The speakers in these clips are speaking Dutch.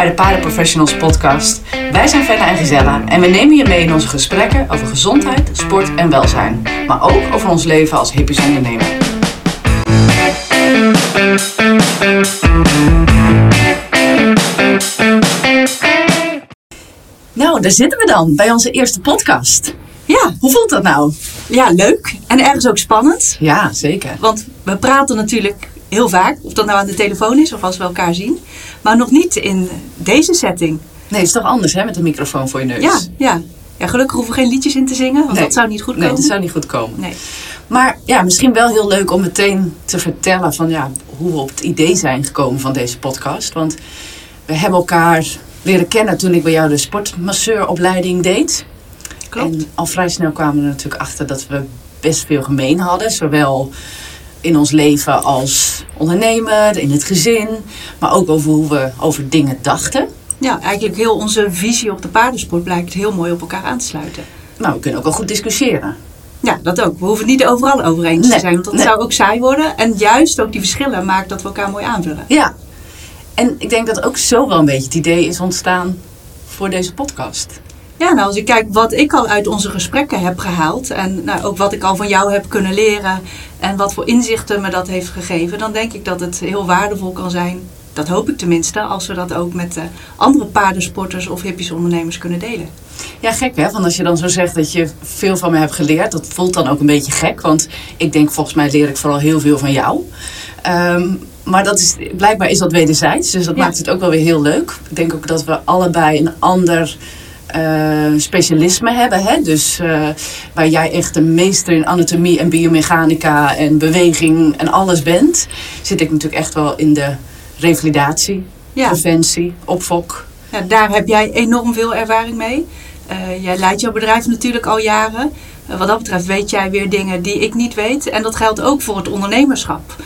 bij de Paardenprofessionals podcast. Wij zijn Fenna en Gisella en we nemen je mee in onze gesprekken over gezondheid, sport en welzijn. Maar ook over ons leven als hippies ondernemer. Nou, daar zitten we dan bij onze eerste podcast. Ja, Hoe voelt dat nou? ja, leuk. En ergens ook spannend. Ja, zeker. Want we praten natuurlijk heel vaak, of dat nou aan de telefoon is of als we elkaar zien. Maar nog niet in deze setting. Nee, het is toch anders hè, met een microfoon voor je neus? Ja, ja. ja gelukkig hoeven we geen liedjes in te zingen, want Nee. dat zou niet goed Nee, komen. dat zou niet goed komen. Nee. Maar ja, misschien wel heel leuk om meteen te vertellen van ja, hoe we op het idee zijn gekomen van deze podcast. Want we hebben elkaar leren kennen toen ik bij jou de sportmasseuropleiding deed. Klopt. En al vrij snel kwamen we er natuurlijk achter dat we best veel gemeen hadden. Zowel in ons leven als ondernemer, in het gezin. Maar ook over hoe we over dingen dachten. Ja, eigenlijk heel onze visie op de paardensport blijkt heel mooi op elkaar aan te sluiten. Nou, we kunnen ook wel goed discussiëren. Ja, dat ook. We hoeven het niet overal over eens Nee, te zijn, want dat nee. zou ook saai worden. En juist ook die verschillen maakt dat we elkaar mooi aanvullen. Ja. En ik denk dat ook zo wel een beetje het idee is ontstaan voor deze podcast. Ja, nou als ik kijk wat ik al uit onze gesprekken heb gehaald en nou, ook wat ik al van jou heb kunnen leren en wat voor inzichten me dat heeft gegeven, dan denk ik dat het heel waardevol kan zijn. Dat hoop ik tenminste, als we dat ook met eh, andere paardensporters of hippische ondernemers kunnen delen. Ja, gek hè? Want als je dan zo zegt dat je veel van me hebt geleerd, dat voelt dan ook een beetje gek. Want ik denk, volgens mij leer ik vooral heel veel van jou. Ehm, maar dat is, blijkbaar is dat wederzijds, dus dat Ja. maakt het ook wel weer heel leuk. Ik denk ook dat we allebei een ander eh, specialisme hebben. Hè? Dus eh, waar jij echt een meester in anatomie en biomechanica en beweging en alles bent, zit ik natuurlijk echt wel in de revalidatie, Ja, preventie, opfok. ja, daar heb jij enorm veel ervaring mee. Eh, jij leidt jouw bedrijf natuurlijk al jaren. Wat dat betreft weet jij weer dingen die ik niet weet. En dat geldt ook voor het ondernemerschap.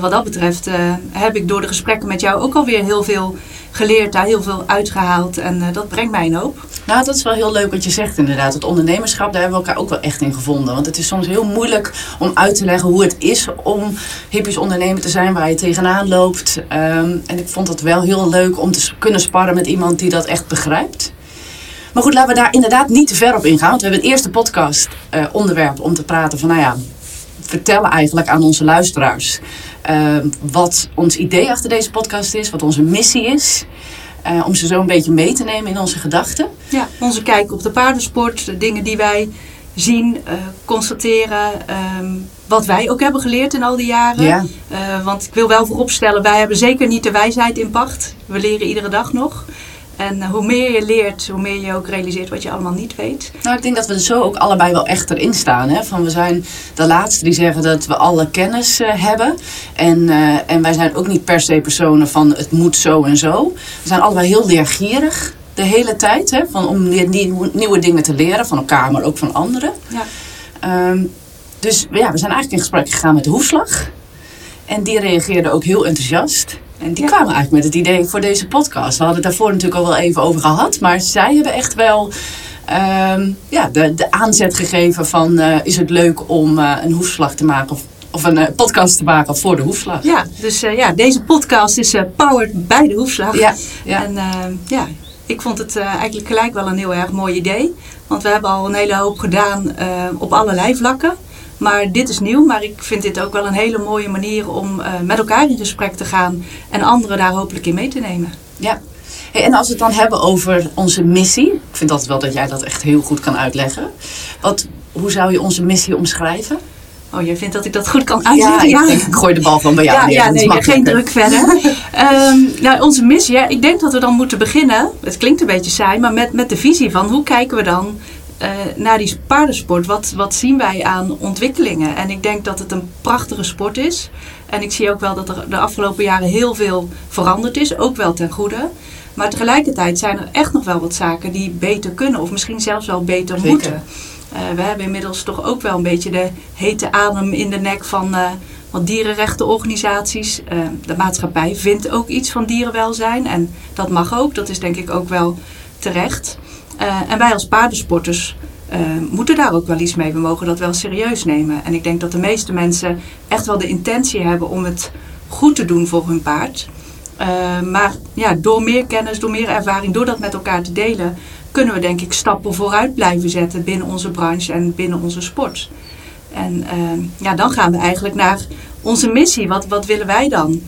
Wat dat betreft heb ik door de gesprekken met jou ook alweer heel veel geleerd, daar heel veel uitgehaald. En eh, dat brengt mij een hoop. Nou, dat is wel heel leuk wat je zegt inderdaad. Het ondernemerschap, daar hebben we elkaar ook wel echt in gevonden. Want het is soms heel moeilijk om uit te leggen hoe het is om hippisch ondernemer te zijn, waar je tegenaan loopt. Ehm, en ik vond het wel heel leuk om te kunnen sparren met iemand die dat echt begrijpt. Maar goed, laten we daar inderdaad niet te ver op ingaan. Want we hebben een eerste podcast eh, onderwerp om te praten van, nou ja, vertellen eigenlijk aan onze luisteraars ehm, wat ons idee achter deze podcast is, wat onze missie is. Eh, om ze zo een beetje mee te nemen in onze gedachten. Ja, onze kijk op de paardensport, de dingen die wij zien, eh, constateren. ehm, wat wij ook hebben geleerd in al die jaren. Ja. Eh, want ik wil wel vooropstellen, wij hebben zeker niet de wijsheid in pacht. We leren iedere dag nog. En eh, hoe meer je leert, hoe meer je ook realiseert wat je allemaal niet weet. Nou, ik denk dat we er zo ook allebei wel echt erin staan. Hè? Van we zijn de laatste die zeggen dat we alle kennis eh, hebben. En, eh, en wij zijn ook niet per se personen van het moet zo en zo. We zijn allebei heel leergierig de hele tijd. Hè? Van, om nieuwe dingen te leren van elkaar, maar ook van anderen. Ja. Ehm, dus ja, we zijn eigenlijk in gesprek gegaan met de hoefslag. En die reageerde ook heel enthousiast. En die Ja. kwamen eigenlijk met het idee voor deze podcast. We hadden het daarvoor natuurlijk al wel even over gehad. Maar zij hebben echt wel ehm, ja, de, de aanzet gegeven van... eh, is het leuk om eh, een hoefslag te maken... Of, of een eh, podcast te maken voor de hoefslag. Ja, dus ja, deze podcast is powered bij de hoefslag. Ja, ja. En eh, ja, ik vond het eigenlijk gelijk wel een heel erg mooi idee. Want we hebben al een hele hoop gedaan op allerlei vlakken. Maar dit is nieuw, maar ik vind dit ook wel een hele mooie manier om eh, met elkaar in gesprek te gaan en anderen daar hopelijk in mee te nemen. Ja. Hey, en als we het dan hebben over onze missie. Ik vind altijd wel dat jij dat echt heel goed kan uitleggen. Wat, hoe zou je onze missie omschrijven? Oh, jij vindt dat ik dat goed kan uitleggen? ik, denk, ik gooi de bal van bij jou Ja, ja nee, geen druk verder. Nou, onze missie, ja, ik denk dat we dan moeten beginnen. Het klinkt een beetje saai, maar met, met de visie van hoe kijken we dan eh, naar die paardensport? Wat, wat zien wij aan ontwikkelingen? En ik denk dat het een prachtige sport is. En ik zie ook wel dat er de afgelopen jaren heel veel veranderd is, ook wel ten goede. Maar tegelijkertijd zijn er echt nog wel wat zaken die beter kunnen, of misschien zelfs wel beter Zeker. moeten. Eh, we hebben inmiddels toch ook wel een beetje de hete adem in de nek van eh, wat dierenrechtenorganisaties. De maatschappij vindt ook iets van dierenwelzijn en dat mag ook. Dat is denk ik ook wel terecht. Eh, en wij als paardensporters eh, moeten daar ook wel iets mee. We mogen dat wel serieus nemen. En ik denk dat de meeste mensen echt wel de intentie hebben om het goed te doen voor hun paard. Eh, maar ja, door meer kennis, door meer ervaring, door dat met elkaar te delen, kunnen we denk ik stappen vooruit blijven zetten binnen onze branche en binnen onze sport. En ja, dan gaan we eigenlijk naar onze missie. Wat, wat willen wij dan?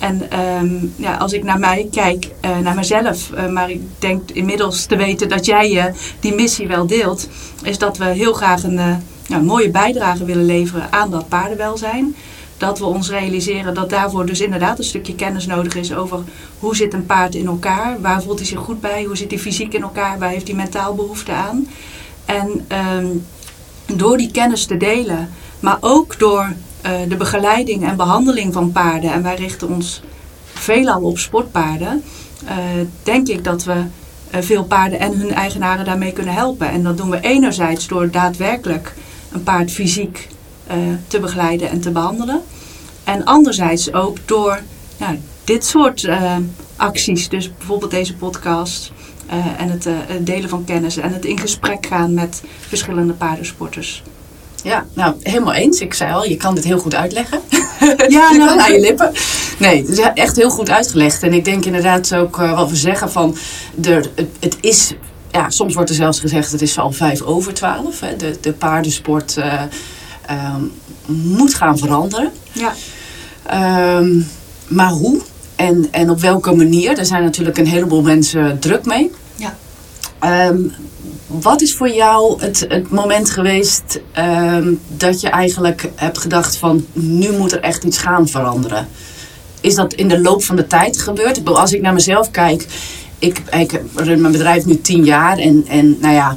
En ehm, ja, als ik naar mij kijk, uh, naar mezelf, uh, maar ik denk inmiddels te weten dat jij uh, die missie wel deelt, is dat we heel graag een mooie bijdrage willen leveren aan dat paardenwelzijn. Dat we ons realiseren dat daarvoor dus inderdaad een stukje kennis nodig is over hoe zit een paard in elkaar, waar voelt hij zich goed bij, hoe zit hij fysiek in elkaar, waar heeft hij mentaal behoefte aan. En um, door die kennis te delen, maar ook door uh, de begeleiding en behandeling van paarden, en wij richten ons veelal op sportpaarden, uh, denk ik dat we uh, veel paarden en hun eigenaren daarmee kunnen helpen. En dat doen we enerzijds door daadwerkelijk een paard fysiek te begeleiden en te behandelen. En anderzijds ook door dit soort acties, dus bijvoorbeeld deze podcast. en het delen van kennis en het in gesprek gaan met verschillende paardensporters. Ja, nou helemaal eens. Ik zei al, je kan dit heel goed uitleggen. Ja, nou, aan je lippen. Nee, het is echt heel goed uitgelegd. En ik denk inderdaad ook uh, wat we zeggen van, het, het, is, ja, soms wordt er zelfs gezegd het is al vijf over twaalf. Hè. De, de paardensport uh, uh, moet gaan veranderen. Ja. Um, maar hoe en, en op welke manier? Daar zijn natuurlijk een heleboel mensen druk mee. Ja. Um, wat is voor jou het, het moment geweest um, dat je eigenlijk hebt gedacht van nu moet er echt iets gaan veranderen? Is dat in de loop van de tijd gebeurd? Als ik naar mezelf kijk, ik, ik run mijn bedrijf nu tien jaar en, en nou ja,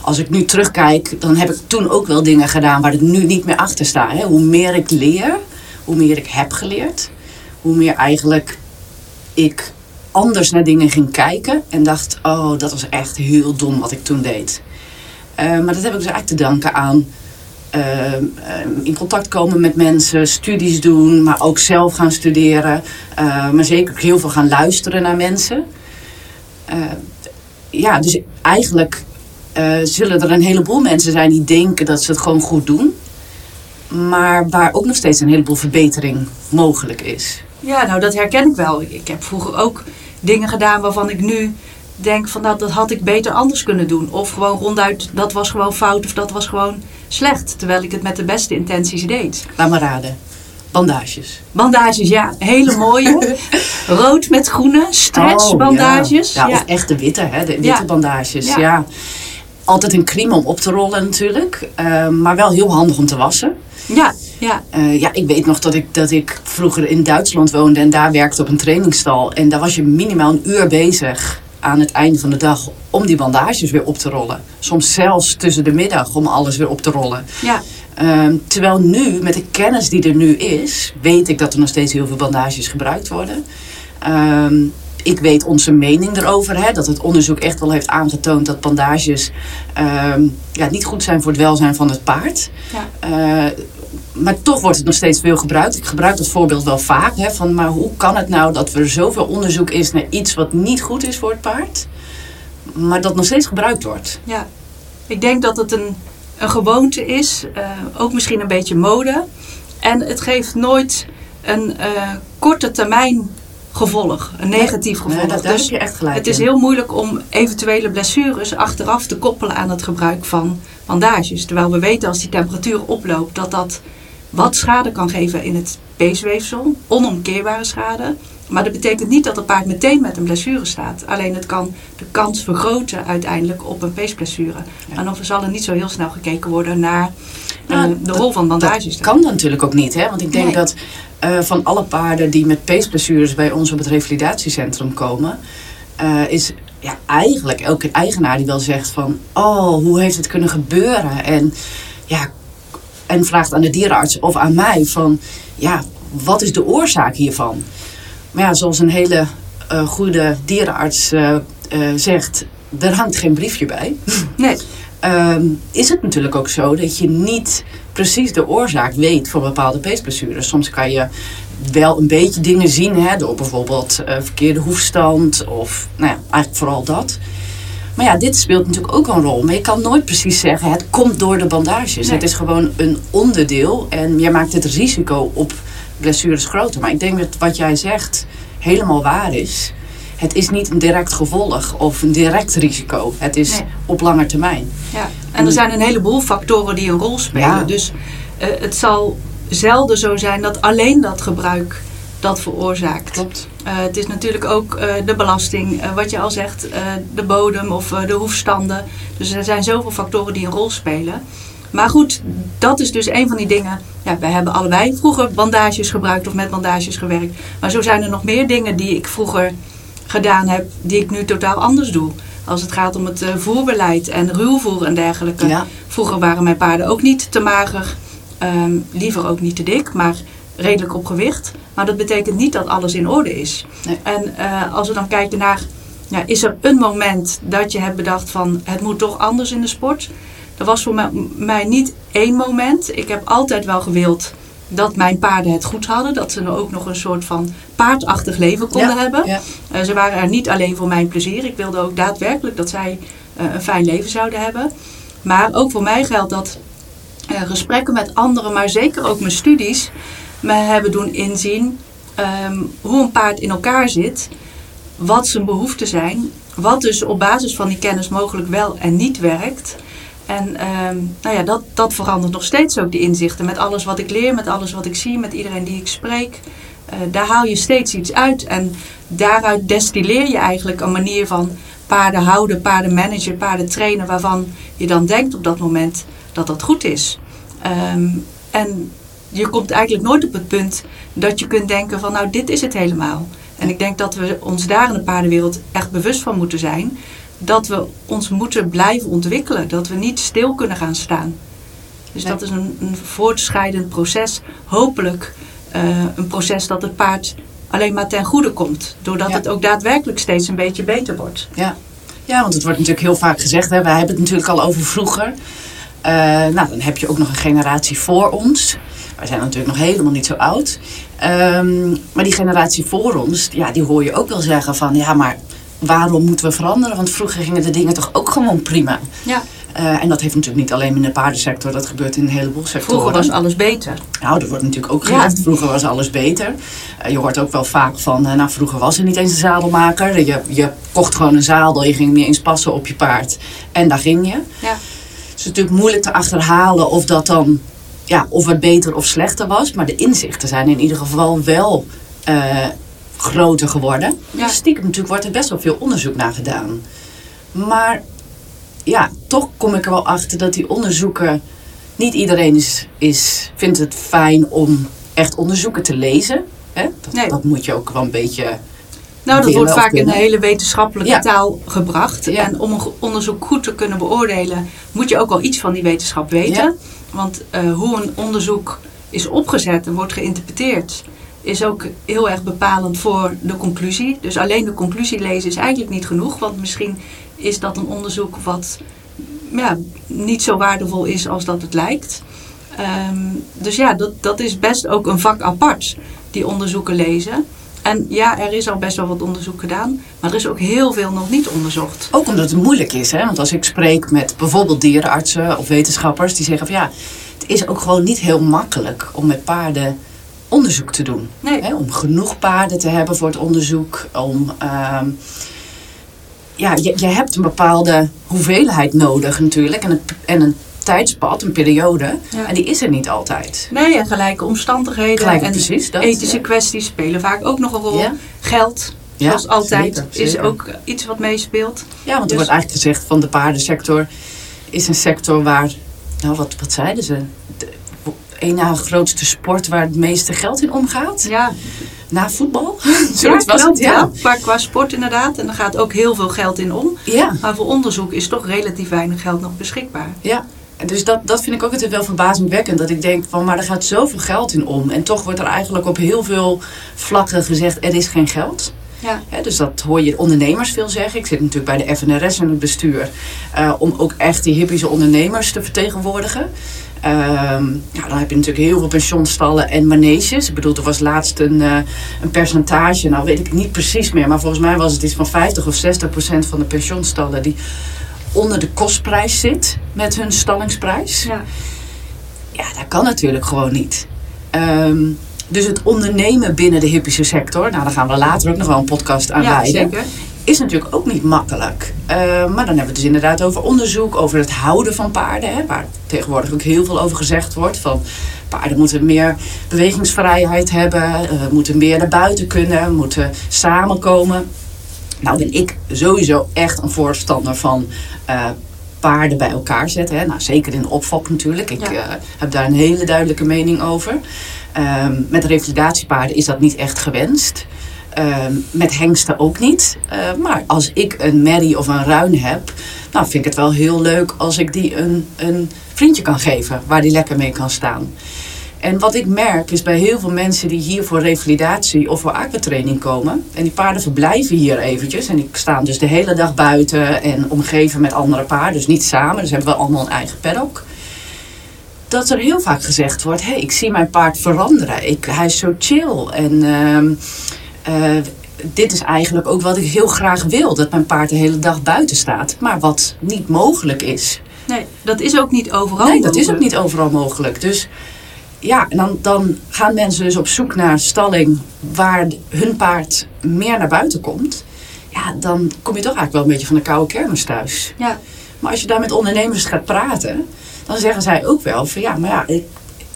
als ik nu terugkijk, dan heb ik toen ook wel dingen gedaan waar ik nu niet meer achter sta. Hè? Hoe meer ik leer, hoe meer ik heb geleerd, hoe meer eigenlijk ik anders naar dingen ging kijken. En dacht, oh, dat was echt heel dom wat ik toen deed. Uh, maar dat heb ik dus eigenlijk te danken aan uh, uh, in contact komen met mensen, studies doen, maar ook zelf gaan studeren. maar zeker ook heel veel gaan luisteren naar mensen. ja, dus eigenlijk zullen er een heleboel mensen zijn die denken dat ze het gewoon goed doen. Maar waar ook nog steeds een heleboel verbetering mogelijk is. Ja, nou dat herken ik wel. Ik heb vroeger ook dingen gedaan waarvan ik nu denk van dat, dat had ik beter anders kunnen doen. Of gewoon ronduit, dat was gewoon fout of dat was gewoon slecht. Terwijl ik het met de beste intenties deed. Laat maar raden. Bandages. Bandages, ja. Hele mooie. Rood met groene. Stretchbandages. Oh, ja. Ja, ja. Of echte witte, hè. De witte ja. bandages, ja. Altijd een crime om op te rollen natuurlijk. Uh, maar wel heel handig om te wassen. Ja, ja. Uh, ja, ik weet nog dat ik, dat ik vroeger in Duitsland woonde en daar werkte op een trainingsstal. En daar was je minimaal een uur bezig aan het einde van de dag om die bandages weer op te rollen. Soms zelfs tussen de middag om alles weer op te rollen. Ja. Uh, terwijl nu, met de kennis die er nu is, weet ik dat er nog steeds heel veel bandages gebruikt worden. Uh, ik weet onze mening erover. Hè, dat het onderzoek echt wel heeft aangetoond dat bandages um, ja, niet goed zijn voor het welzijn van het paard. Ja. Uh, maar toch wordt het nog steeds veel gebruikt. Ik gebruik dat voorbeeld wel vaak. Hè, van, maar hoe kan het nou dat er zoveel onderzoek is naar iets wat niet goed is voor het paard, maar dat nog steeds gebruikt wordt? Ja, ik denk dat het een, een gewoonte is, uh, ook misschien een beetje mode. En het geeft nooit een uh, korte termijn gevolg, een negatief gevolg. Nee, dat, dus heb je echt gelijk het is heel moeilijk om eventuele blessures achteraf te koppelen aan het gebruik van bandages. Terwijl we weten als die temperatuur oploopt dat dat wat schade kan geven in het peesweefsel, onomkeerbare schade. Maar dat betekent niet dat het paard meteen met een blessure staat. Alleen het kan de kans vergroten uiteindelijk op een peesblessure. Ja. En dan zal er niet zo heel snel gekeken worden naar nou, uh, de dat, rol van bandages. Dat kan natuurlijk ook niet. Hè? Want ik denk nee. dat uh, van alle paarden die met peesblessures bij ons op het revalidatiecentrum komen... Uh, is ja, eigenlijk elke eigenaar die wel zegt van... oh, hoe heeft het kunnen gebeuren? En, ja, en vraagt aan de dierenarts of aan mij van... ja, wat is de oorzaak hiervan? Maar ja, zoals een hele uh, goede dierenarts zegt, er hangt geen briefje bij. Nee. Um, is het natuurlijk ook zo dat je niet precies de oorzaak weet voor bepaalde peesblessures. Soms kan je wel een beetje dingen zien, hè, door bijvoorbeeld verkeerde hoefstand of nou ja, eigenlijk vooral dat. Maar ja, dit speelt natuurlijk ook een rol. Maar je kan nooit precies zeggen, het komt door de bandages. Nee. Het is gewoon een onderdeel en je maakt het risico op blessures groter. Maar ik denk dat wat jij zegt helemaal waar is. Het is niet een direct gevolg of een direct risico. Het is Nee. op lange termijn. Ja. En er zijn een heleboel factoren die een rol spelen. Ja. Dus eh, het zal zelden zo zijn dat alleen dat gebruik dat veroorzaakt. Klopt. Eh, het is natuurlijk ook eh, de belasting, wat je al zegt, de bodem of de hoefstanden. Dus er zijn zoveel factoren die een rol spelen. Maar goed, dat is dus een van die dingen. Ja, wij hebben allebei vroeger bandages gebruikt of met bandages gewerkt. Maar zo zijn er nog meer dingen die ik vroeger gedaan heb, die ik nu totaal anders doe. Als het gaat om het eh, voerbeleid en ruwvoer en dergelijke. Ja. Vroeger waren mijn paarden ook niet te mager, ehm, liever ook niet te dik, maar redelijk op gewicht. Maar dat betekent niet dat alles in orde is. Nee. En eh, als we dan kijken naar, ja, is er een moment dat je hebt bedacht van het moet toch anders in de sport? Er was voor mij, mij niet één moment. Ik heb altijd wel gewild dat mijn paarden het goed hadden. Dat ze ook nog een soort van paardachtig leven konden Ja, hebben. ja. Eh, ze waren er niet alleen voor mijn plezier. Ik wilde ook daadwerkelijk dat zij eh, een fijn leven zouden hebben. Maar ook voor mij geldt dat eh, gesprekken met anderen, maar zeker ook mijn studies, me hebben doen inzien ehm, hoe een paard in elkaar zit, wat zijn behoeften zijn, wat dus op basis van die kennis mogelijk wel en niet werkt. En ehm, nou ja, dat, dat verandert nog steeds ook, die inzichten. Met alles wat ik leer, met alles wat ik zie, met iedereen die ik spreek. eh, daar haal je steeds iets uit. En daaruit destilleer je eigenlijk een manier van paarden houden, paarden managen, paarden trainen. Waarvan je dan denkt op dat moment dat dat goed is. Ehm, en je komt eigenlijk nooit op het punt dat je kunt denken van nou dit is het helemaal. En ik denk dat we ons daar in de paardenwereld echt bewust van moeten zijn. Dat we ons moeten blijven ontwikkelen. Dat we niet stil kunnen gaan staan. Dus Nee. dat is een, een voortschrijdend proces. Hopelijk eh, een proces dat het paard alleen maar ten goede komt. Doordat Ja. het ook daadwerkelijk steeds een beetje beter wordt. Ja. ja, want het wordt natuurlijk heel vaak gezegd. Hè, wij hebben het natuurlijk al over vroeger. Eh, nou, dan heb je ook nog een generatie voor ons. Wij zijn natuurlijk nog helemaal niet zo oud. Ehm, maar die generatie voor ons, ja, die hoor je ook wel zeggen van... ja, maar waarom moeten we veranderen? Want vroeger gingen de dingen toch ook gewoon prima. Ja, Eh, en dat heeft natuurlijk niet alleen in de paardensector. Dat gebeurt in een heleboel sectoren. vroeger was alles beter. Nou, er wordt natuurlijk ook Ja. gezegd, vroeger was alles beter. Eh, je hoort ook wel vaak van, eh, nou vroeger was er niet eens een zadelmaker. Je, je kocht gewoon een zadel, je ging niet eens passen op je paard. En daar ging je. Ja. Het is natuurlijk moeilijk te achterhalen of dat dan, ja, of het beter of slechter was. Maar de inzichten zijn in ieder geval wel groter geworden. Ja. Stiekem natuurlijk wordt er best wel veel onderzoek naar gedaan. Maar ja, toch kom ik er wel achter dat die onderzoeken... Niet iedereen is, is, vindt het fijn om echt onderzoeken te lezen. Hè? Dat, Nee. dat moet je ook wel een beetje... Nou, dat wordt vaak in een kunnen. hele wetenschappelijke Ja. taal gebracht. Ja. En om een onderzoek goed te kunnen beoordelen, moet je ook al iets van die wetenschap weten. Ja. Want eh, hoe een onderzoek is opgezet en wordt geïnterpreteerd, is ook heel erg bepalend voor de conclusie. Dus alleen de conclusie lezen is eigenlijk niet genoeg, want misschien is dat een onderzoek wat ja, niet zo waardevol is als dat het lijkt. Ehm, dus ja, dat, dat is best ook een vak apart, die onderzoeken lezen. En ja, er is al best wel wat onderzoek gedaan, maar er is ook heel veel nog niet onderzocht. Ook omdat het moeilijk is. Hè? Want als ik spreek met bijvoorbeeld dierenartsen of wetenschappers... die zeggen van ja, het is ook gewoon niet heel makkelijk om met paarden onderzoek te doen. Nee. Hè? Om genoeg paarden te hebben voor het onderzoek. Om, ehm, ja, je, je hebt een bepaalde hoeveelheid nodig natuurlijk. En een, en een tijdspad, een periode. Ja. En die is er niet altijd. Nee, en gelijke omstandigheden Gelijk, en precies, dat, ethische ja. kwesties spelen vaak ook nog een rol. Ja. Geld, zoals altijd, zeker, is ook iets wat meespeelt. Ja, want er Dus- wordt eigenlijk gezegd van de paardensector is een sector waar, nou wat, wat zeiden ze? Een na grootste sport waar het meeste geld in omgaat. Ja, Na voetbal. ja Zoiets was klopt, het, ja. ja. Maar qua sport inderdaad, en er gaat ook heel veel geld in om. Ja, Maar voor onderzoek is toch relatief weinig geld nog beschikbaar. ja. En Dus dat, dat vind ik ook altijd wel verbazingwekkend. Dat ik denk van, maar er gaat zoveel geld in om. En toch wordt er eigenlijk op heel veel vlakken gezegd, er is geen geld. Ja. Dus dat hoor je ondernemers veel zeggen. Ik zit natuurlijk bij de FNRS in het bestuur. eh, om ook echt die hippische ondernemers te vertegenwoordigen. Ehm, ja, dan heb je natuurlijk heel veel pensioenstallen en maneges. Ik bedoel, er was laatst een, eh, een percentage, nou weet ik niet precies meer. Maar volgens mij was het iets van 50 of 60 procent van de pensioenstallen die onder de kostprijs zit met hun stallingsprijs. Ja. Ja, dat kan natuurlijk gewoon niet. Ehm, dus het ondernemen binnen de hippische sector, nou daar gaan we later ook nog wel een podcast aan Ja, wijden, zeker. is natuurlijk ook niet makkelijk. Eh, maar dan hebben we het dus inderdaad over onderzoek, over het houden van paarden, hè, waar tegenwoordig ook heel veel over gezegd wordt. Van paarden moeten meer bewegingsvrijheid hebben, eh, moeten meer naar buiten kunnen, moeten samenkomen. Nou ben ik sowieso echt een voorstander van eh, paarden bij elkaar zetten. Hè. Nou, zeker in de opfok natuurlijk. Ik Ja. heb daar een hele duidelijke mening over. Ehm, met revalidatiepaarden is dat niet echt gewenst. Ehm, met hengsten ook niet. Eh, maar als ik een merrie of een ruin heb, nou vind ik het wel heel leuk als ik die een, een vriendje kan geven waar die lekker mee kan staan. En wat ik merk is bij heel veel mensen die hier voor revalidatie of voor aquatraining komen. En die paarden verblijven hier eventjes. En die staan dus de hele dag buiten en omgeven met andere paarden. Dus niet samen, dus hebben we allemaal een eigen paddock. Dat er heel vaak gezegd wordt, hé, hey, ik zie mijn paard veranderen. Ik, hij is zo chill. En ehm, eh, dit is eigenlijk ook wat ik heel graag wil. Dat mijn paard de hele dag buiten staat. Maar wat niet mogelijk is. Nee, dat is ook niet overal. Nee, dat is ook mogelijk. niet overal mogelijk. Dus ja, en dan, dan gaan mensen dus op zoek naar stalling waar hun paard meer naar buiten komt. Ja, dan kom je toch eigenlijk wel een beetje van de koude kermis thuis. Ja, Maar als je daar met ondernemers gaat praten, dan zeggen zij ook wel van ja, maar ja, ik,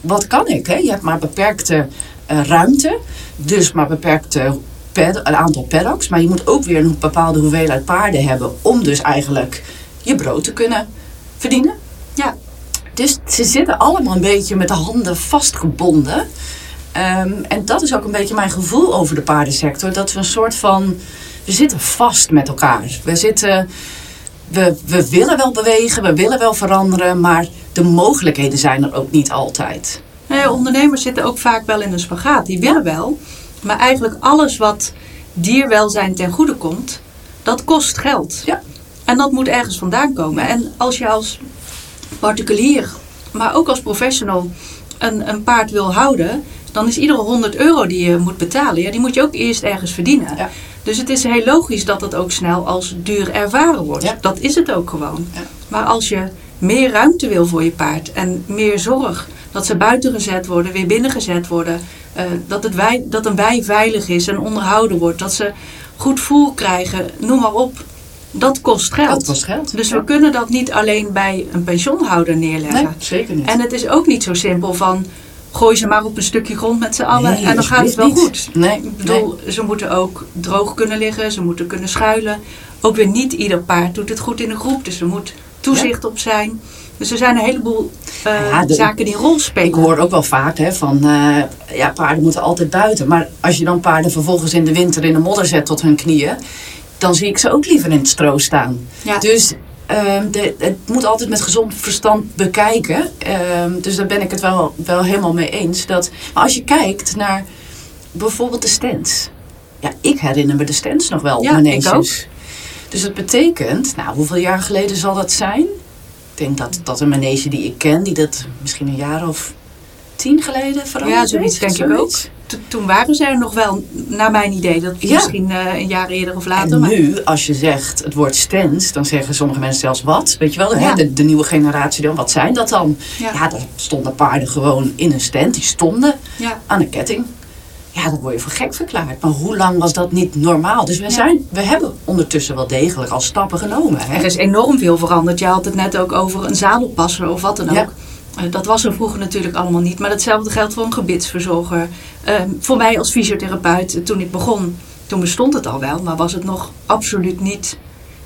wat kan ik? Hè? Je hebt maar beperkte eh, ruimte, dus maar beperkte pad, een aantal paddocks. Maar je moet ook weer een bepaalde hoeveelheid paarden hebben om dus eigenlijk je brood te kunnen verdienen. ja. Dus ze zitten allemaal een beetje met de handen vastgebonden. Ehm, en dat is ook een beetje mijn gevoel over de paardensector. Dat we een soort van. We zitten vast met elkaar. We zitten. We, we willen wel bewegen, we willen wel veranderen, maar de mogelijkheden zijn er ook niet altijd. Nee, ondernemers zitten ook vaak wel in een spagaat. Die willen wel, maar eigenlijk alles wat dierwelzijn ten goede komt, dat kost geld. Ja. En dat moet ergens vandaan komen. En als je als particulier, maar ook als professional, een, een paard wil houden, dan is iedere 100 euro die je moet betalen, ja, die moet je ook eerst ergens verdienen. Ja. Dus het is heel logisch dat het ook snel als duur ervaren wordt. Ja. Dat is het ook gewoon. Ja. Maar als je meer ruimte wil voor je paard en meer zorg dat ze buiten gezet worden, weer binnen gezet worden, eh, dat, het wei, dat een wei veilig is en onderhouden wordt, dat ze goed voer krijgen, noem maar op. Dat kost geld. Dat kost geld. Dus Ja. we kunnen dat niet alleen bij een pensioenhouder neerleggen. Nee, zeker niet. En het is ook niet zo simpel van gooi ze maar op een stukje grond met z'n allen Nee, en dan gaat het wel goed. Nee, Ik bedoel, ze moeten ook droog kunnen liggen, ze moeten kunnen schuilen. Ook weer niet ieder paard doet het goed in een groep, dus er moet toezicht op zijn. Dus er zijn een heleboel eh, Ja, de- zaken die een rol spelen. Ik hoor ook wel vaak hè, van eh, ja, paarden moeten altijd buiten. Maar als je dan paarden vervolgens in de winter in de modder zet tot hun knieën, dan zie ik ze ook liever in het stro staan. Ja. Dus de, het moet altijd met gezond verstand bekijken. Ehm, dus daar ben ik het wel, wel helemaal mee eens. Dat, maar als je kijkt naar bijvoorbeeld de stands. Ja, ik herinner me de stands nog wel Ja, ik ook. Dus dat betekent, nou, hoeveel jaar geleden zal dat zijn? Ik denk dat, dat een manege die ik ken, die dat misschien een jaar of tien geleden veranderd Ja, zoiets denk ik ook. Toen waren ze er nog wel, naar mijn idee, dat Ja. misschien eh, een jaar eerder of later. En maar- nu, als je zegt het woord stands, dan zeggen sommige mensen zelfs wat. Weet je wel, hè, de, de nieuwe generatie dan, wat zijn dat dan? Ja. Ja, daar stonden paarden gewoon in een stand, die stonden aan een ketting. Ja, dan word je voor gek verklaard. Maar hoe lang was dat niet normaal? Dus we, Ja. zijn, we hebben ondertussen wel degelijk al stappen genomen. Hè? Er is enorm veel veranderd. Je had het net ook over een zadelpasser of wat dan ook. Ja. Eh, Dat was er vroeger natuurlijk allemaal niet. Maar hetzelfde geldt voor een gebitsverzorger. Eh, voor mij als fysiotherapeut, eh, toen ik begon, toen bestond het al wel. Maar was het nog absoluut niet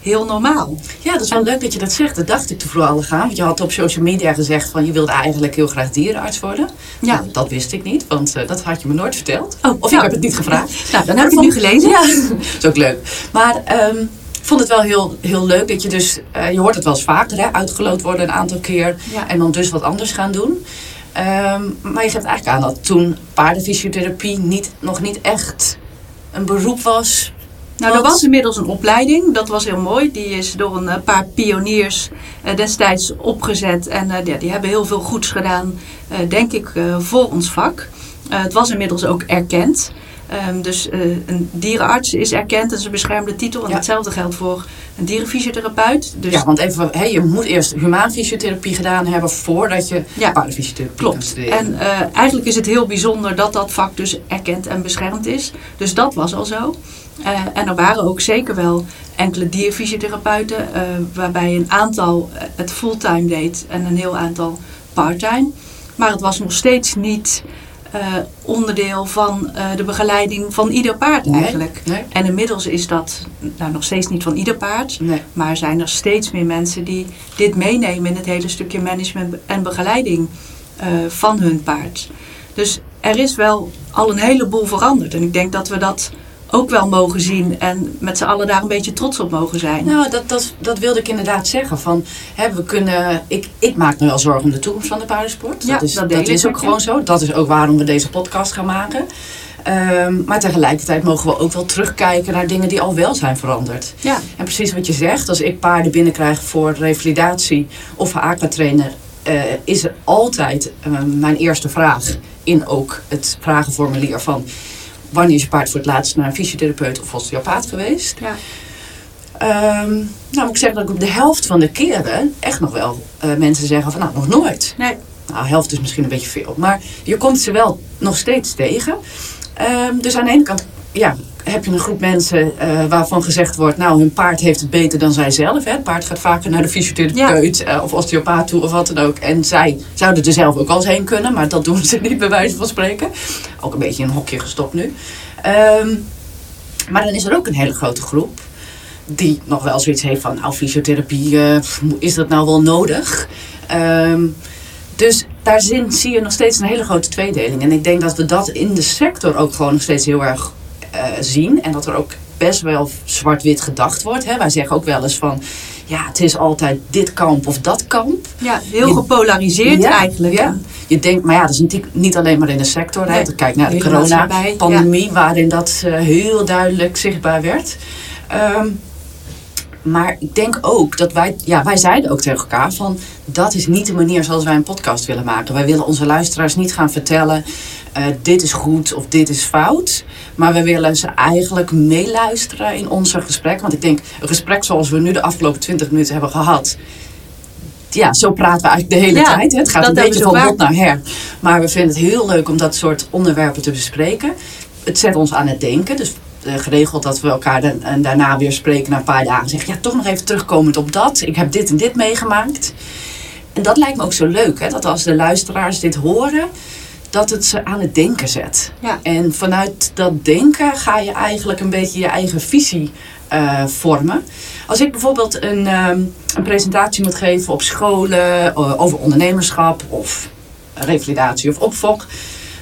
heel normaal. Ja, dat is wel leuk dat je dat zegt. Dat dacht ik toevallig aan. Want je had op social media gezegd van je wilde eigenlijk heel graag dierenarts worden. Ja. Nou, dat wist ik niet, want eh, dat had je me nooit verteld. Oh, of nou. ik heb het niet gevraagd. Nou, dan heb ik het nu gelezen. Ja, dat is ook leuk. Maar ehm, vond het wel heel, heel leuk dat je dus... eh, je hoort het wel eens vaker, hè, uitgeloot worden een aantal keer. Ja. En dan dus wat anders gaan doen. Ehm, maar je geeft eigenlijk aan dat toen paardenfysiotherapie niet, nog niet echt een beroep was. Nou, er Wat? was inmiddels een opleiding. Dat was heel mooi. Die is door een eh, paar pioniers eh, destijds opgezet. En ja, die hebben heel veel goeds gedaan, denk ik, voor ons vak. Het was inmiddels ook erkend. Ehm, dus eh, een dierenarts is erkend, dat is een beschermde titel. En Ja. hetzelfde geldt voor een dierenfysiotherapeut. Dus ja, want even, hè, je moet eerst humaanfysiotherapie gedaan hebben voordat je Ja, paardenfysiotherapie Klopt. En eh, eigenlijk is het heel bijzonder dat dat vak dus erkend en beschermd is. Dus dat was al zo. Eh, en er waren ook zeker wel enkele dierfysiotherapeuten, waarbij een aantal het fulltime deed en een heel aantal parttime. Maar het was nog steeds niet eh, onderdeel van eh, de begeleiding van ieder paard Nee, eigenlijk. nee. En inmiddels is dat nou, nog steeds niet van ieder paard. Nee. Maar zijn er steeds meer mensen die dit meenemen in het hele stukje management en begeleiding eh, van hun paard. Dus er is wel al een heleboel veranderd. En ik denk dat we dat ook wel mogen zien en met z'n allen daar een beetje trots op mogen zijn. Nou, dat, dat, dat wilde ik inderdaad zeggen. Van, hè, we kunnen, ik, ik maak me wel zorgen om de toekomst van de paardensport. Ja, dat is, dat is ook gewoon zo. Dat is ook waarom we deze podcast gaan maken. Ehm, maar tegelijkertijd mogen we ook wel terugkijken naar dingen die al wel zijn veranderd. Ja, En precies wat je zegt, als ik paarden binnenkrijg voor revalidatie of aquatrainer, eh is er altijd eh, mijn eerste vraag in ook het vragenformulier van wanneer is je paard voor het laatst naar een fysiotherapeut of osteopaat geweest? ja. Ehm, nou moet ik zeggen dat ik op de helft van de keren echt nog wel eh, mensen zeggen van nou nog nooit. Nee, Nou, helft is misschien een beetje veel. Maar je komt ze wel nog steeds tegen. Ehm, dus aan de ene kant ja, heb je een groep mensen eh, waarvan gezegd wordt... nou, hun paard heeft het beter dan zij zelf. Hè. Het paard gaat vaker naar de fysiotherapeut eh, of osteopaat toe of wat dan ook. En zij zouden er zelf ook al eens heen kunnen. Maar dat doen ze niet bij wijze van spreken. Ook een beetje in een hokje gestopt nu. Ehm, maar dan is er ook een hele grote groep... die nog wel zoiets heeft van... nou, fysiotherapie, eh, is dat nou wel nodig? Ehm, dus daar zie je nog steeds een hele grote tweedeling. En ik denk dat we dat in de sector ook gewoon nog steeds heel erg zien. En dat er ook best wel zwart-wit gedacht wordt. Hè. Wij zeggen ook wel eens van... ja, het is altijd dit kamp of dat kamp. ja heel Je- gepolariseerd Ja, eigenlijk. Ja. Je denkt, maar ja, dat is natuurlijk niet alleen maar in de sector. Hè. Kijk naar de corona-pandemie, waarin dat eh, heel duidelijk zichtbaar werd. Ehm, maar ik denk ook dat wij, ja, wij zeiden ook tegen elkaar van dat is niet de manier zoals wij een podcast willen maken. Wij willen onze luisteraars niet gaan vertellen eh, dit is goed of dit is fout. Maar we willen ze eigenlijk meeluisteren in onze gesprek. Want ik denk, een gesprek zoals we nu de afgelopen 20 minuten hebben gehad. Ja, zo praten we eigenlijk de hele Ja, tijd. hè. Het gaat een beetje van hot naar her. Maar we vinden het heel leuk om dat soort onderwerpen te bespreken. Het zet ons aan het denken. Dus geregeld dat we elkaar dan- en daarna weer spreken na een paar dagen. Zeggen, ja, toch nog even terugkomend op dat. Ik heb dit en dit meegemaakt. En dat lijkt me ook zo leuk. Hè? Dat als de luisteraars dit horen, dat het ze aan het denken zet. Ja. En vanuit dat denken ga je eigenlijk een beetje je eigen visie eh, vormen. Als ik bijvoorbeeld een, ehm, een presentatie moet geven op scholen eh, over ondernemerschap of revalidatie of opvok.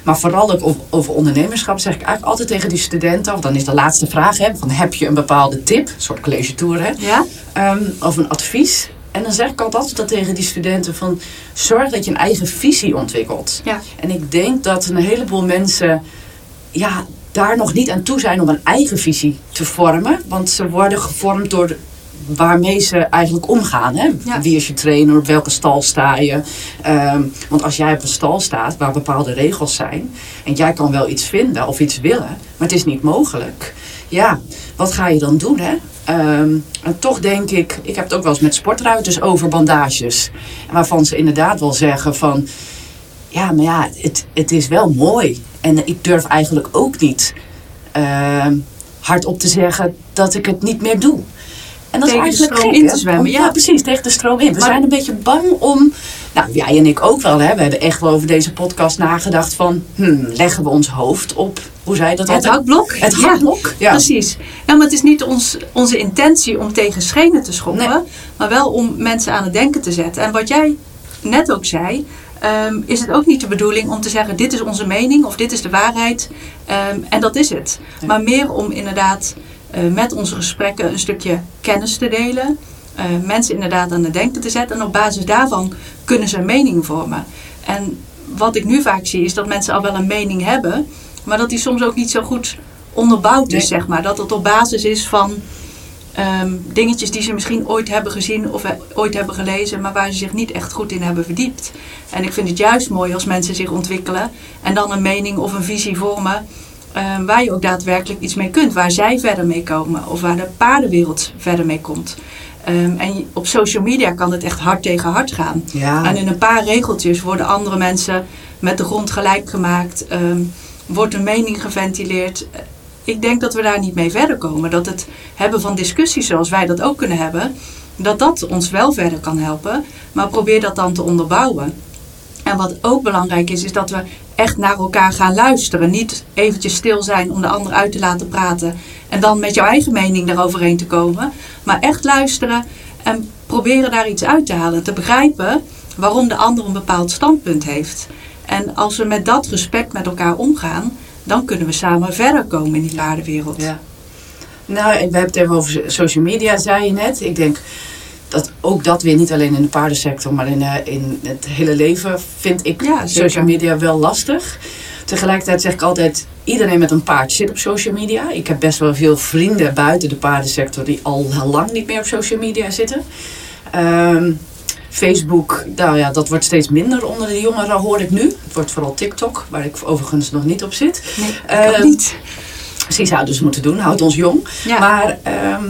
Maar vooral ook over, ondernemerschap zeg ik eigenlijk altijd tegen die studenten, of dan is de laatste vraag, hè, van heb je een bepaalde tip, een soort college tour, hè, Ja? Ehm, of een advies. En dan zeg ik altijd dat tegen die studenten van zorg dat je een eigen visie ontwikkelt. Ja. En ik denk dat een heleboel mensen ja, daar nog niet aan toe zijn om een eigen visie te vormen. Want ze worden gevormd door waarmee ze eigenlijk omgaan. Hè? Ja. Wie is je trainer, op welke stal sta je? Ehm, want als jij op een stal staat waar bepaalde regels zijn... en jij kan wel iets vinden of iets willen, maar het is niet mogelijk... ja, wat ga je dan doen, hè? Ehm, en toch denk ik, ik heb het ook wel eens met sportruiters over bandages. Waarvan ze inderdaad wel zeggen van... Ja, maar ja, het, het is wel mooi. En ik durf eigenlijk ook niet ehm, hardop te zeggen dat ik het niet meer doe. En dat Tegen de is eigenlijk stroom gek, in te zwemmen, Om- ja. precies, tegen de stroom in. We Maar- zijn een beetje bang om... Nou, jij en ik ook wel, hè. We hebben echt wel over deze podcast nagedacht van... Hmm, leggen we ons hoofd op... Hoe zei je dat Het altijd? hakblok. Het Ja, hakblok, ja. Precies. Nou, maar het is niet ons, onze intentie om tegen schenen te schoppen, Nee. maar wel om mensen aan het denken te zetten. En wat jij net ook zei, ehm, is het ook niet de bedoeling om te zeggen: dit is onze mening of dit is de waarheid ehm, en dat is het. Nee. Maar meer om inderdaad met onze gesprekken een stukje kennis te delen. eh, mensen inderdaad aan het denken te zetten. En op basis daarvan kunnen ze een mening vormen. En wat ik nu vaak zie is dat mensen al wel een mening hebben, maar dat die soms ook niet zo goed onderbouwd is, Nee. zeg maar. Dat het op basis is van ehm, dingetjes die ze misschien ooit hebben gezien of he- ooit hebben gelezen, maar waar ze zich niet echt goed in hebben verdiept. En ik vind het juist mooi als mensen zich ontwikkelen en dan een mening of een visie vormen eh, waar je ook daadwerkelijk iets mee kunt. Waar zij verder mee komen of waar de paardenwereld verder mee komt. Ehm, en op social media kan het echt hard tegen hard gaan. Ja. En in een paar regeltjes worden andere mensen met de grond gelijk gemaakt. ehm, wordt een mening geventileerd. Ik denk dat we daar niet mee verder komen. Dat het hebben van discussies zoals wij dat ook kunnen hebben, dat dat ons wel verder kan helpen. Maar probeer dat dan te onderbouwen. En wat ook belangrijk is, is dat we echt naar elkaar gaan luisteren. Niet eventjes stil zijn om de ander uit te laten praten en dan met jouw eigen mening eroverheen te komen. Maar echt luisteren en proberen daar iets uit te halen. Te begrijpen waarom de ander een bepaald standpunt heeft. En als we met dat respect met elkaar omgaan, dan kunnen we samen verder komen in die paardenwereld. Ja. Nou, we hebben het even over social media, zei je net. Ik denk dat ook dat weer niet alleen in de paardensector, maar in, eh, in het hele leven vind ik Ja, social media wel lastig. Tegelijkertijd zeg ik altijd, iedereen met een paard zit op social media. Ik heb best wel veel vrienden buiten de paardensector die al heel lang niet meer op social media zitten. Ehm, Facebook, nou ja, dat wordt steeds minder onder de jongeren, hoor ik nu. Het wordt vooral TikTok, waar ik overigens nog niet op zit. Nee, ik ook niet. Precies, zouden ze moeten doen, houdt ons jong. Ja. Maar ehm,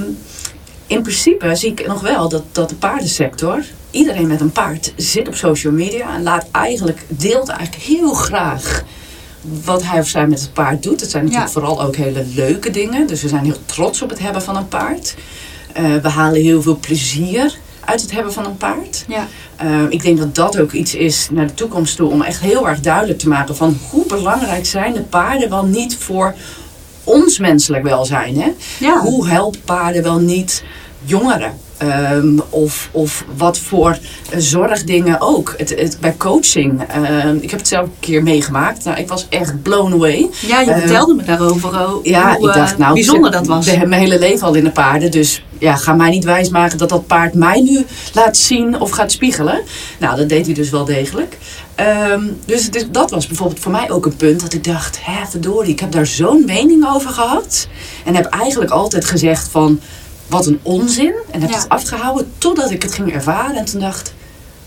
in principe zie ik nog wel dat, dat de paardensector, iedereen met een paard zit op social media en laat eigenlijk, deelt eigenlijk heel graag wat hij of zij met het paard doet. Het zijn natuurlijk Ja. vooral ook hele leuke dingen. Dus we zijn heel trots op het hebben van een paard. Eh, we halen heel veel plezier uit het hebben van een paard. Ja. Uh, ik denk dat dat ook iets is naar de toekomst toe om echt heel erg duidelijk te maken van hoe belangrijk zijn de paarden wel niet voor ons menselijk welzijn. Hè? Ja. Hoe helpt paarden wel niet jongeren? Ehm, of, of wat voor eh, zorgdingen ook. Het, het, bij coaching. ehm, ik heb het zelf een keer meegemaakt. Nou, ik was echt blown away. Ja, je Eh, vertelde me daarover. oh, Ja, hoe ik dacht eh, nou, bijzonder ik dat was. de- mijn hele leven al in de paarden. Dus ja, ga mij niet wijsmaken dat dat paard mij nu laat zien of gaat spiegelen. Nou, dat deed hij dus wel degelijk. Ehm, dus is, dat was bijvoorbeeld voor mij ook een punt dat ik dacht, hè, verdorie, ik heb daar zo'n mening over gehad. En heb eigenlijk altijd gezegd van, wat een onzin. En heb Ja. het afgehouden totdat ik het ging ervaren. En toen dacht,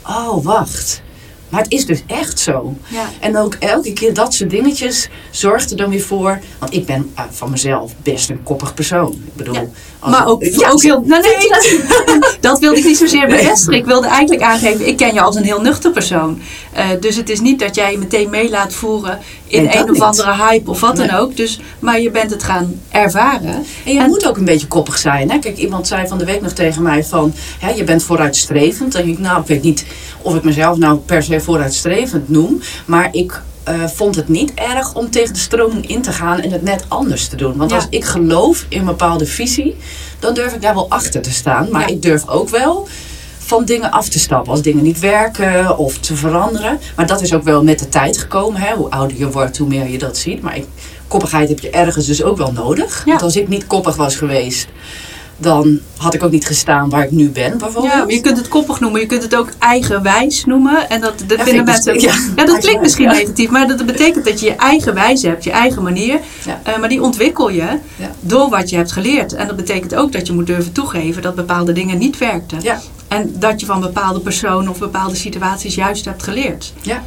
oh, wacht. Maar het is dus echt zo. Ja. En ook elke keer dat soort dingetjes zorgt er dan weer voor. Want ik ben eh, van mezelf best een koppig persoon. Ik bedoel, Ja. als Maar ook, Ja, ook heel. Nee, nee, dat, dat wilde ik niet zozeer bevestigen. Ik wilde eigenlijk aangeven, ik ken je als een heel nuchter persoon. Eh, dus het is niet dat jij je meteen mee laat voeren in Nee, een of niet. andere hype of wat Nee. dan ook. Dus, maar je bent het gaan ervaren. En je En- moet ook een beetje koppig zijn. Hè? Kijk, iemand zei van de week nog tegen mij van... Hè, je bent vooruitstrevend. Dan denk ik, nou, ik weet niet of ik mezelf nou per se vooruitstrevend noem. Maar ik eh, vond het niet erg om tegen de stroming in te gaan en het net anders te doen. Want Ja. als ik geloof in een bepaalde visie, dan durf ik daar wel achter te staan. Maar Ja. ik durf ook wel van dingen af te stappen. Als dingen niet werken of te veranderen. Maar dat is ook wel met de tijd gekomen. Hè? Hoe ouder je wordt, hoe meer je dat ziet. Maar ik, koppigheid heb je ergens dus ook wel nodig. Ja. Want als ik niet koppig was geweest, dan had ik ook niet gestaan waar ik nu ben, bijvoorbeeld. Ja, je kunt het koppig noemen, je kunt het ook eigenwijs noemen. En dat, dat vind vinden mensen. Ja, ja, dat klinkt misschien ja. negatief, maar dat betekent dat je je eigen wijze hebt, je eigen manier. Ja. Eh, maar die ontwikkel je door wat je hebt geleerd. En dat betekent ook dat je moet durven toegeven dat bepaalde dingen niet werkten. Ja, En dat je van bepaalde personen of bepaalde situaties juist hebt geleerd. ja,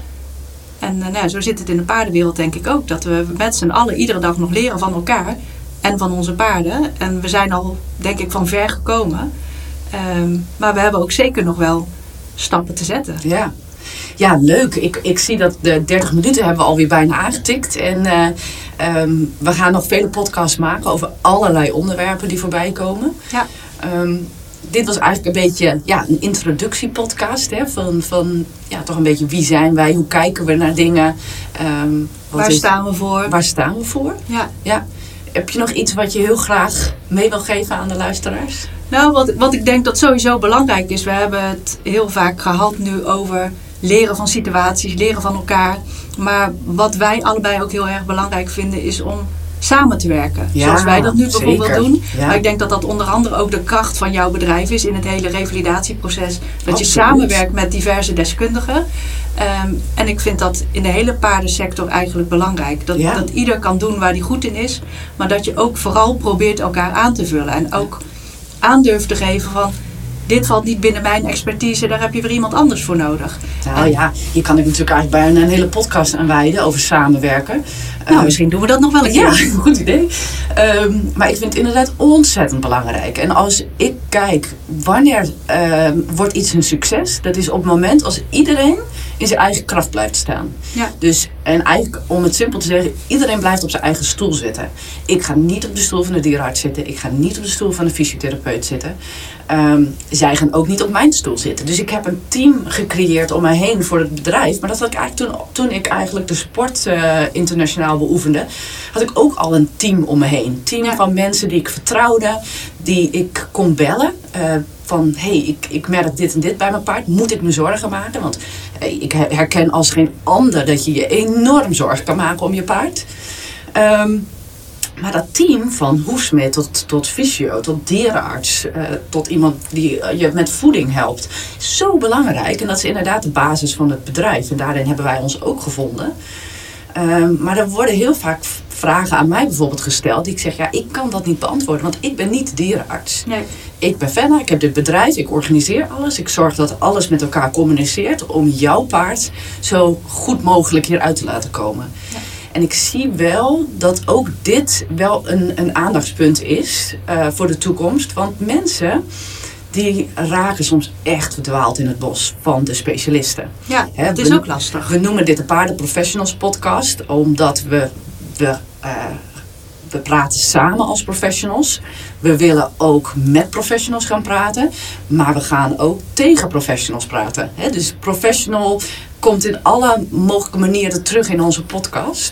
En eh, nou, zo zit het in de paardenwereld denk ik ook. Dat we met z'n allen iedere dag nog leren van elkaar en van onze paarden. En we zijn al denk ik van ver gekomen. Ehm, maar we hebben ook zeker nog wel stappen te zetten. ja. Ja, leuk. Ik, ik zie dat de 30 minuten hebben we alweer bijna aangetikt. En eh, ehm, we gaan nog vele podcasts maken over allerlei onderwerpen die voorbij komen. Ja. Ehm, dit was eigenlijk een beetje ja, een introductiepodcast. Hè, van, van ja, toch een beetje wie zijn wij, hoe kijken we naar dingen. Waar is- staan we voor? waar staan we voor? Ja. Ja. Heb je nog iets wat je heel graag mee wil geven aan de luisteraars? Nou, wat, wat ik denk dat sowieso belangrijk is. We hebben het heel vaak gehad nu over leren van situaties, leren van elkaar. Maar wat wij allebei ook heel erg belangrijk vinden is om samen te werken. Ja, Zoals wij dat nu bijvoorbeeld zeker. doen. Ja. Maar ik denk dat dat onder andere ook de kracht van jouw bedrijf is in het hele revalidatieproces. Dat je samenwerkt met diverse deskundigen. Ehm, en ik vind dat in de hele paardensector eigenlijk belangrijk. Dat, Ja. dat ieder kan doen waar hij goed in is. Maar dat je ook vooral probeert elkaar aan te vullen. En ook aandurft te geven van... dit valt niet binnen mijn expertise, daar heb je weer iemand anders voor nodig. Nou ja, hier kan ik natuurlijk eigenlijk bijna een hele podcast aan wijden over samenwerken. Nou, Eh, misschien doen we dat nog wel een Ja, keer. goed idee. Ehm, maar ik vind het inderdaad ontzettend belangrijk. En als ik kijk, wanneer ehm, wordt iets een succes? Dat is op het moment als iedereen in zijn eigen kracht blijft staan. Ja. Dus, en eigenlijk om het simpel te zeggen, iedereen blijft op zijn eigen stoel zitten. Ik ga niet op de stoel van de dierenarts zitten. Ik ga niet op de stoel van de fysiotherapeut zitten. Ehm, zij gaan ook niet op mijn stoel zitten. Dus ik heb een team gecreëerd om mij heen voor het bedrijf. Maar dat had ik eigenlijk toen, toen ik eigenlijk de sport eh, internationaal beoefende, had ik ook al een team om me heen. Een team Ja. van mensen die ik vertrouwde, die ik kon bellen. eh, van hé, hey, ik, ik merk dit en dit bij mijn paard. Moet ik me zorgen maken? Want ik her- herken als geen ander dat je je enorm zorgen kan maken om je paard. Ehm, maar dat team van hoefsmid tot, tot fysio, tot dierenarts, eh, tot iemand die eh, je met voeding helpt, is zo belangrijk. En dat is inderdaad de basis van het bedrijf. En daarin hebben wij ons ook gevonden. Ehm, maar er worden heel vaak vragen aan mij bijvoorbeeld gesteld. Die ik zeg, ja, ik kan dat niet beantwoorden, want ik ben niet dierenarts. Nee. Ik ben Fenna, ik heb dit bedrijf, ik organiseer alles. Ik zorg dat alles met elkaar communiceert om jouw paard zo goed mogelijk hieruit te laten komen. Ja. En ik zie wel dat ook dit wel een, een aandachtspunt is eh, voor de toekomst. Want mensen die raken soms echt verdwaald in het bos van de specialisten. Ja, het is we- ook lastig. We noemen dit de Paardenprofessionals podcast, omdat we, we, eh, we praten samen als professionals. We willen ook met professionals gaan praten, maar we gaan ook tegen professionals praten. Hè? Dus professional komt in alle mogelijke manieren terug in onze podcast.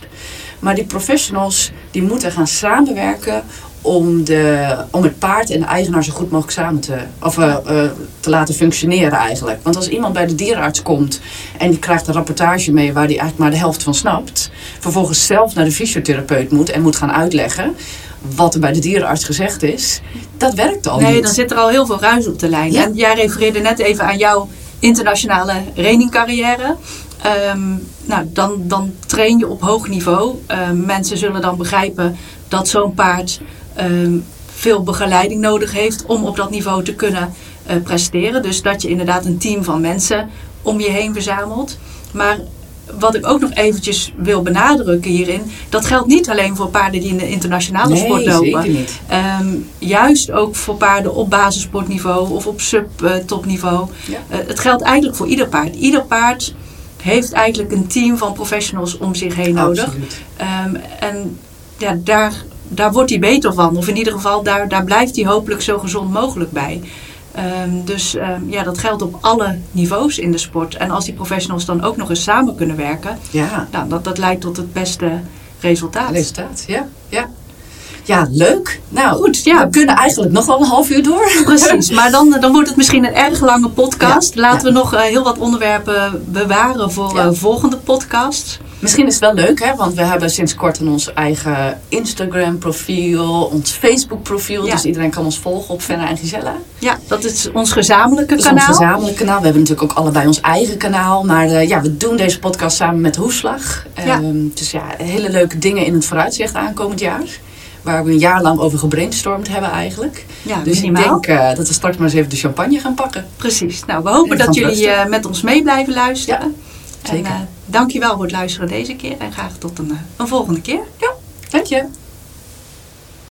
Maar die professionals die moeten gaan samenwerken om, de, om het paard en de eigenaar zo goed mogelijk samen te, of, eh, eh, te laten functioneren eigenlijk. Want als iemand bij de dierenarts komt en die krijgt een rapportage mee waar hij eigenlijk maar de helft van snapt, vervolgens zelf naar de fysiotherapeut moet en moet gaan uitleggen wat er bij de dierenarts gezegd is, dat werkt al Nee, niet. dan zit er al heel veel ruis op de lijn. Ja. En jij refereerde net even aan jouw internationale trainingcarrière. Ehm, nou, dan, dan train je op hoog niveau. Ehm, mensen zullen dan begrijpen dat zo'n paard ehm, veel begeleiding nodig heeft om op dat niveau te kunnen eh, presteren. Dus dat je inderdaad een team van mensen om je heen verzamelt. Maar wat ik ook nog eventjes wil benadrukken hierin, dat geldt niet alleen voor paarden die in de internationale nee, sport lopen. zeker niet. Ehm, juist ook voor paarden op basissportniveau of op sub-topniveau. Ja. Eh, het geldt eigenlijk voor ieder paard. Ieder paard heeft eigenlijk een team van professionals om zich heen nodig. Ehm, en ja, daar, daar wordt hij beter van. Of in ieder geval, daar, daar blijft hij hopelijk zo gezond mogelijk bij. Ehm, dus ehm, ja, dat geldt op alle niveaus in de sport. En als die professionals dan ook nog eens samen kunnen werken, Ja. nou, dat, dat leidt tot het beste resultaat. Resultaat, ja. Ja, ja leuk. Nou, Goed, ja. we kunnen eigenlijk nog wel een half uur door. Precies, maar dan, dan wordt het misschien een erg lange podcast. Ja, Laten ja. we nog eh, heel wat onderwerpen bewaren voor eh, volgende podcasts. Misschien is het wel leuk, hè? want we hebben sinds kort een ons eigen Instagram-profiel, ons Facebook-profiel. Ja. Dus iedereen kan ons volgen op Fenna en Gisella. Ja, dat is ons gezamenlijke Dat is ons kanaal. gezamenlijk kanaal. We hebben natuurlijk ook allebei ons eigen kanaal. Maar eh, ja, we doen deze podcast samen met de Hoefslag. Ja. Ehm, dus ja, hele leuke dingen in het vooruitzicht aankomend jaar. Waar we een jaar lang over gebrainstormd hebben eigenlijk. Ja, Dus minimaal. ik denk eh, dat we straks maar eens even de champagne gaan pakken. Precies. Nou, we hopen En dat jullie eh, met ons mee blijven luisteren. Ja, zeker. En uh, dankjewel voor het luisteren deze keer. En graag tot een, eh, een volgende keer. Ja. Dank je.